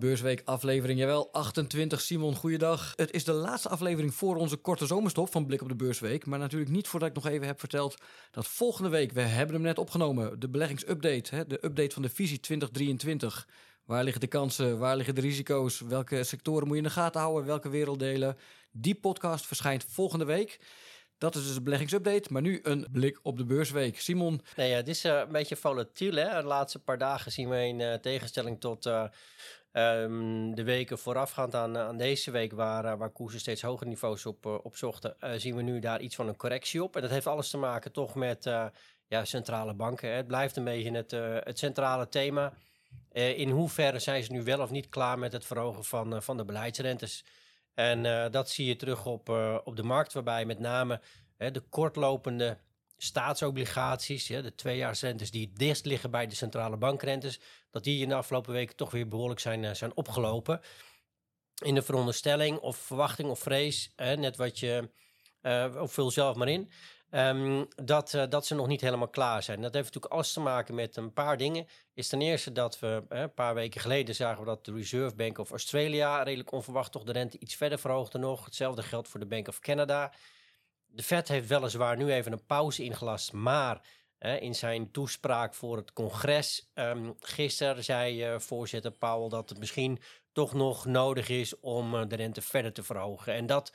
Beursweek aflevering, jawel, 28. Simon, goeiedag. Het is de laatste aflevering voor onze korte zomerstop van Blik op de Beursweek. Maar natuurlijk niet voordat ik nog even heb verteld dat volgende week, we hebben hem net opgenomen, de beleggingsupdate, hè, de update van de visie 2023. Waar liggen de kansen, waar liggen de risico's, welke sectoren moet je in de gaten houden, welke werelddelen. Die podcast verschijnt volgende week. Dat is dus een beleggingsupdate, maar nu een blik op de beursweek. Simon. Nee, ja, het is uh, een beetje volatiel. Hè? De laatste paar dagen zien we in uh, tegenstelling tot uh, um, de weken voorafgaand aan, aan deze week, waar, waar koersen steeds hogere niveaus op, opzochten, zien we nu daar iets van een correctie op. En dat heeft alles te maken toch met ja, centrale banken. Hè? Het blijft een beetje het, het centrale thema. in hoeverre zijn ze nu wel of niet klaar met het verhogen van, van de beleidsrentes? En uh, dat zie je terug op, uh, op de markt, waarbij met name de kortlopende staatsobligaties, hè, de tweejaarsrentes die het dichtst liggen bij de centrale bankrentes, dat die in de afgelopen weken toch weer behoorlijk zijn, uh, zijn opgelopen. In de veronderstelling of verwachting of vrees, net wat je, of vul zelf maar in, Um, dat, uh, dat ze nog niet helemaal klaar zijn. Dat heeft natuurlijk alles te maken met een paar dingen. Is ten eerste dat we een paar weken geleden zagen we dat de Reserve Bank of Australia redelijk onverwacht toch de rente iets verder verhoogde nog. Hetzelfde geldt voor de Bank of Canada. De Fed heeft weliswaar nu even een pauze ingelast, maar in zijn toespraak voor het congres um, gisteren zei voorzitter Powell dat het misschien toch nog nodig is om de rente verder te verhogen. En dat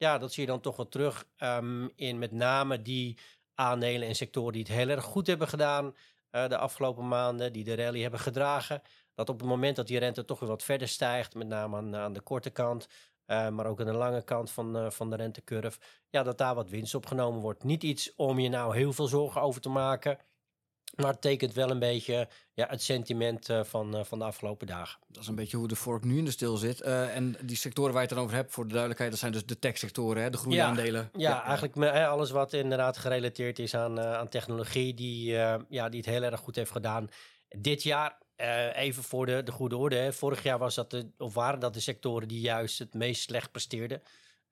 ja, dat zie je dan toch wel terug um, in met name die aandelen en sectoren die het heel erg goed hebben gedaan uh, de afgelopen maanden, die de rally hebben gedragen. Dat op het moment dat die rente toch weer wat verder stijgt, met name aan, aan de korte kant, uh, maar ook aan de lange kant van, uh, van de rentecurve, ja, dat daar wat winst opgenomen wordt. Niet iets om je nou heel veel zorgen over te maken. Maar het tekent wel een beetje ja, het sentiment uh, van, uh, van de afgelopen dagen. Dat is een beetje hoe de vork nu in de stil zit. Uh, en die sectoren waar je het dan over hebt, voor de duidelijkheid, dat zijn dus de tech-sectoren, de groene ja, aandelen. Ja, ja, eigenlijk alles wat inderdaad gerelateerd is aan, aan technologie, die, ja, die het heel erg goed heeft gedaan. Dit jaar, even voor de, de goede orde, hè, vorig jaar was dat de, of waren dat de sectoren die juist het meest slecht presteerden.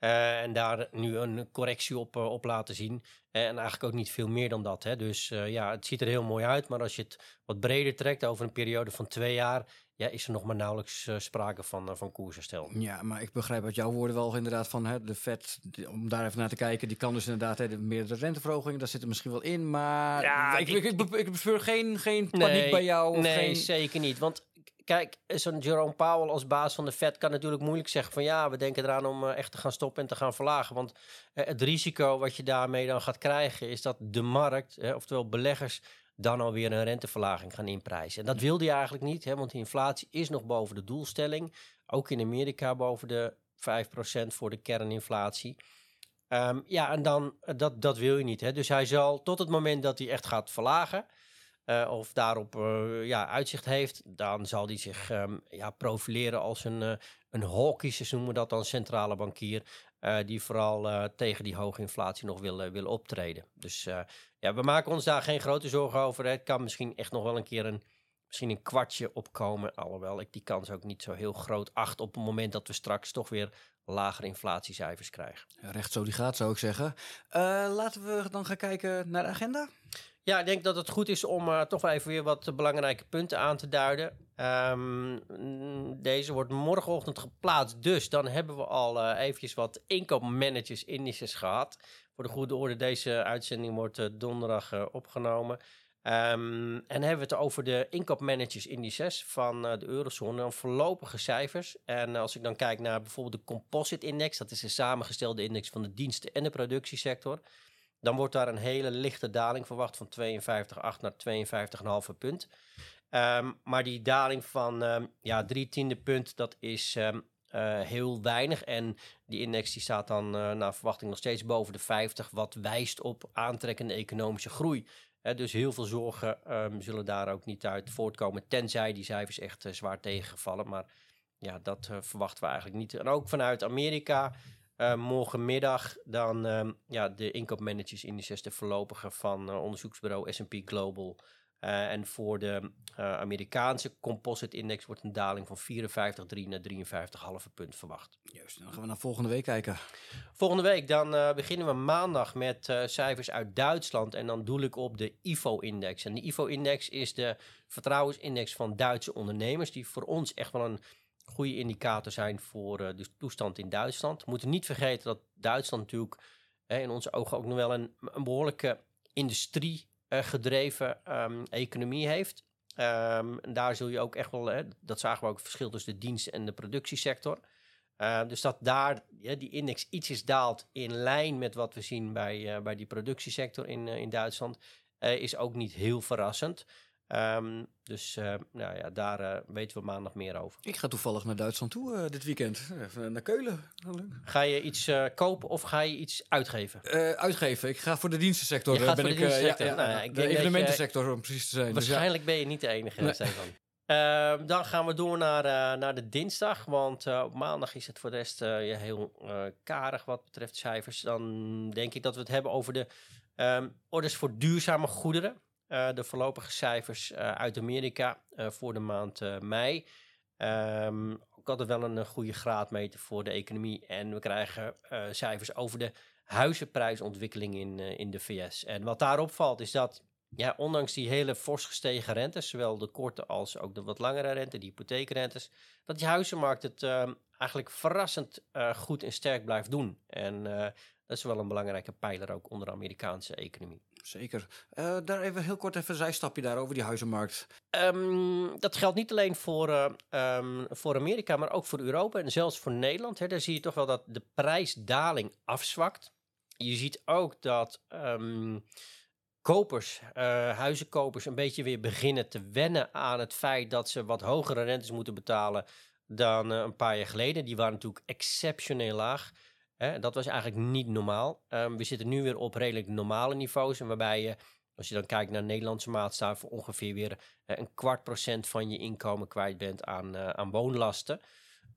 Uh, en daar nu een correctie op, uh, op laten zien. Uh, en eigenlijk ook niet veel meer dan dat. Hè. Dus ja, het ziet er heel mooi uit. Maar als je het wat breder trekt over een periode van twee jaar. Ja, is er nog maar nauwelijks sprake van, van koersherstel. Ja, maar ik begrijp uit jouw woorden wel inderdaad van hè, de Fed. Om daar even naar te kijken. Die kan dus inderdaad hè, de meerdere renteverhogingen. Daar zit er misschien wel in. Maar ja, ik, ik, ik, ik, ik bespeur geen, geen paniek nee, bij jou. Of nee, geen... zeker niet. Want kijk, zo'n Jerome Powell als baas van de Fed kan natuurlijk moeilijk zeggen van ja, we denken eraan om uh, echt te gaan stoppen en te gaan verlagen. Want uh, het risico wat je daarmee dan gaat krijgen is dat de markt, oftewel beleggers, dan alweer een renteverlaging gaan inprijzen. En dat wilde hij eigenlijk niet, hè, want de inflatie is nog boven de doelstelling. Ook in Amerika boven de 5% voor de kerninflatie. Um, ja, en dan, dat, dat wil je niet. Hè. Dus hij zal tot het moment dat hij echt gaat verlagen, uh, of daarop uh, ja, uitzicht heeft, dan zal hij zich um, ja, profileren als een, uh, een hawkish, noemen we dat dan, centrale bankier, die vooral tegen die hoge inflatie nog wil, wil optreden. Dus ja, we maken ons daar geen grote zorgen over. Het kan misschien echt nog wel een keer een, misschien een kwartje opkomen, alhoewel ik die kans ook niet zo heel groot acht op het moment dat we straks toch weer lagere inflatiecijfers krijgen. Recht zo die gaat, zou ik zeggen. laten we dan gaan kijken naar de agenda. Ja, ik denk dat het goed is om uh, toch even weer wat belangrijke punten aan te duiden. Um, deze wordt morgenochtend geplaatst, dus dan hebben we al uh, eventjes wat inkoopmanagers indices gehad. Voor de goede orde, deze uitzending wordt donderdag opgenomen. Um, en hebben we het over de inkoopmanagers indices van de eurozone, dan voorlopige cijfers. En als ik dan kijk naar bijvoorbeeld de composite index, dat is een samengestelde index van de diensten en de productiesector dan wordt daar een hele lichte daling verwacht van 52,8 naar 52,5 punt. Um, maar die daling van um, ja, drie tiende punt, dat is um, uh, heel weinig. En die index die staat dan uh, naar verwachting nog steeds boven de 50, wat wijst op aantrekkende economische groei. Dus heel veel zorgen zullen daar ook niet uit voortkomen, tenzij die cijfers echt zwaar tegenvallen. Maar ja, dat verwachten we eigenlijk niet. En ook vanuit Amerika uh, morgenmiddag dan uh, ja, de inkoopmanagers indices, de voorlopige van uh, onderzoeksbureau S&P Global. en voor de Amerikaanse composite index wordt een daling van 54,3 naar 53,5 punt verwacht. Juist, dan gaan we naar volgende week kijken. Volgende week dan beginnen we maandag met cijfers uit Duitsland. En dan doel ik op de IFO-index. En de IFO-index is de vertrouwensindex van Duitse ondernemers, die voor ons echt wel een goede indicator zijn voor de toestand in Duitsland. We moeten niet vergeten dat Duitsland natuurlijk in onze ogen ook nog wel een, een behoorlijke industrie gedreven ehm, economie heeft. Um, en daar zul je ook echt wel, hè, dat zagen we ook het verschil tussen de dienst- en de productiesector. Uh, dus dat daar die index ietsjes daalt in lijn met wat we zien bij, bij die productiesector in, in Duitsland, is ook niet heel verrassend. Um, dus nou ja, daar weten we maandag meer over. Ik ga toevallig naar Duitsland toe dit weekend. Even naar Keulen. Ga je iets kopen of ga je iets uitgeven? uitgeven. Ik ga voor de dienstensector. Je gaat ben voor ik, de dienstensector. ja, nou, ja, ik de evenementensector om precies te zijn. Waarschijnlijk dus ja. ben je niet de enige, nee. Stefan. Uh, dan gaan we door naar, uh, naar de dinsdag. Want uh, op maandag is het voor de rest heel karig wat betreft cijfers. Dan denk ik dat we het hebben over de um, orders voor duurzame goederen. De voorlopige cijfers uit Amerika voor de maand mei. Um, ook altijd wel een goede graadmeter voor de economie. En we krijgen cijfers over de huizenprijsontwikkeling in, in de VS. En wat daarop valt is dat ja, ondanks die hele fors gestegen rentes, zowel de korte als ook de wat langere rente, die hypotheekrentes, dat die huizenmarkt het uh, eigenlijk verrassend goed en sterk blijft doen. En dat is wel een belangrijke pijler ook onder de Amerikaanse economie. Zeker. daar even heel kort even een zijstapje daar over die huizenmarkt. Um, dat geldt niet alleen voor, um, voor Amerika, maar ook voor Europa en zelfs voor Nederland. Hè. Daar zie je toch wel dat de prijsdaling afzwakt. Je ziet ook dat um, kopers, uh, huizenkopers, een beetje weer beginnen te wennen aan het feit dat ze wat hogere rentes moeten betalen dan uh, een paar jaar geleden. Die waren natuurlijk exceptioneel laag. Hè? Dat was eigenlijk niet normaal. Um, we zitten nu weer op redelijk normale niveaus. En waarbij je, als je dan kijkt naar Nederlandse maatstaven, ongeveer weer uh, een kwart procent van je inkomen kwijt bent aan, aan woonlasten.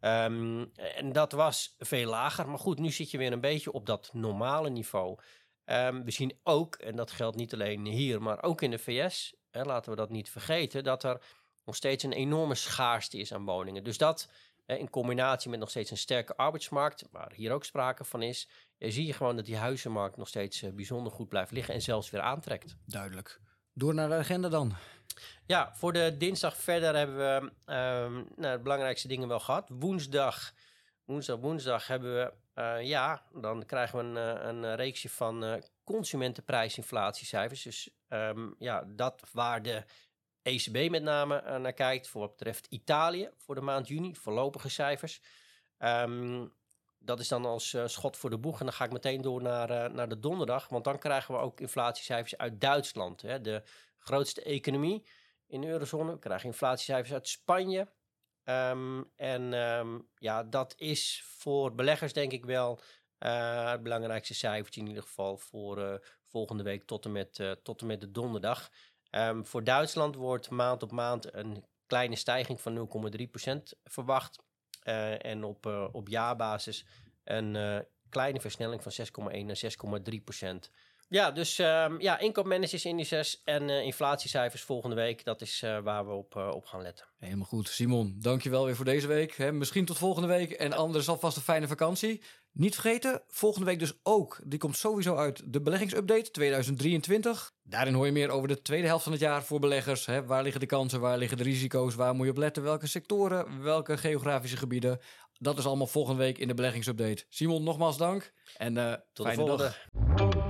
Um, en dat was veel lager. Maar goed, nu zit je weer een beetje op dat normale niveau. Um, we zien ook, en dat geldt niet alleen hier, maar ook in de VS, hè, laten we dat niet vergeten, dat er nog steeds een enorme schaarste is aan woningen. Dus dat in combinatie met nog steeds een sterke arbeidsmarkt, waar hier ook sprake van is, zie je gewoon dat die huizenmarkt nog steeds uh, bijzonder goed blijft liggen en zelfs weer aantrekt. Duidelijk. Door naar de agenda dan. Ja, voor de dinsdag verder hebben we um, nou, de belangrijkste dingen wel gehad. Woensdag, woensdag, woensdag hebben we uh, ja, dan krijgen we een, eh, een reeksje van uh, consumentenprijsinflatiecijfers. Dus um, ja, dat waar de ECB met name uh, naar kijkt voor wat betreft Italië voor de maand juni, voorlopige cijfers. Um, dat is dan als schot voor de boeg. En dan ga ik meteen door naar, naar de donderdag, want dan krijgen we ook inflatiecijfers uit Duitsland. Hè, de grootste economie in de eurozone. We krijgen inflatiecijfers uit Spanje, Um, en um, ja, dat is voor beleggers denk ik wel het belangrijkste cijfertje in ieder geval voor volgende week tot en met, tot en met de donderdag. Um, voor Duitsland wordt maand op maand een kleine stijging van 0,3% verwacht. en op, op jaarbasis een kleine versnelling van 6,1 naar 6,3%. Ja, dus um, ja, inkoopmanagersindices en uh, inflatiecijfers volgende week. Dat is uh, waar we op, uh, op gaan letten. Helemaal goed. Simon, dankjewel weer voor deze week. Hè, misschien tot volgende week en anders alvast een fijne vakantie. Niet vergeten, volgende week dus ook. Die komt sowieso uit de beleggingsupdate 2023. Daarin hoor je meer over de tweede helft van het jaar voor beleggers. Hè. Waar liggen de kansen, waar liggen de risico's, waar moet je op letten, welke sectoren, welke geografische gebieden. Dat is allemaal volgende week in de beleggingsupdate. Simon, nogmaals dank en tot de volgende. Dag.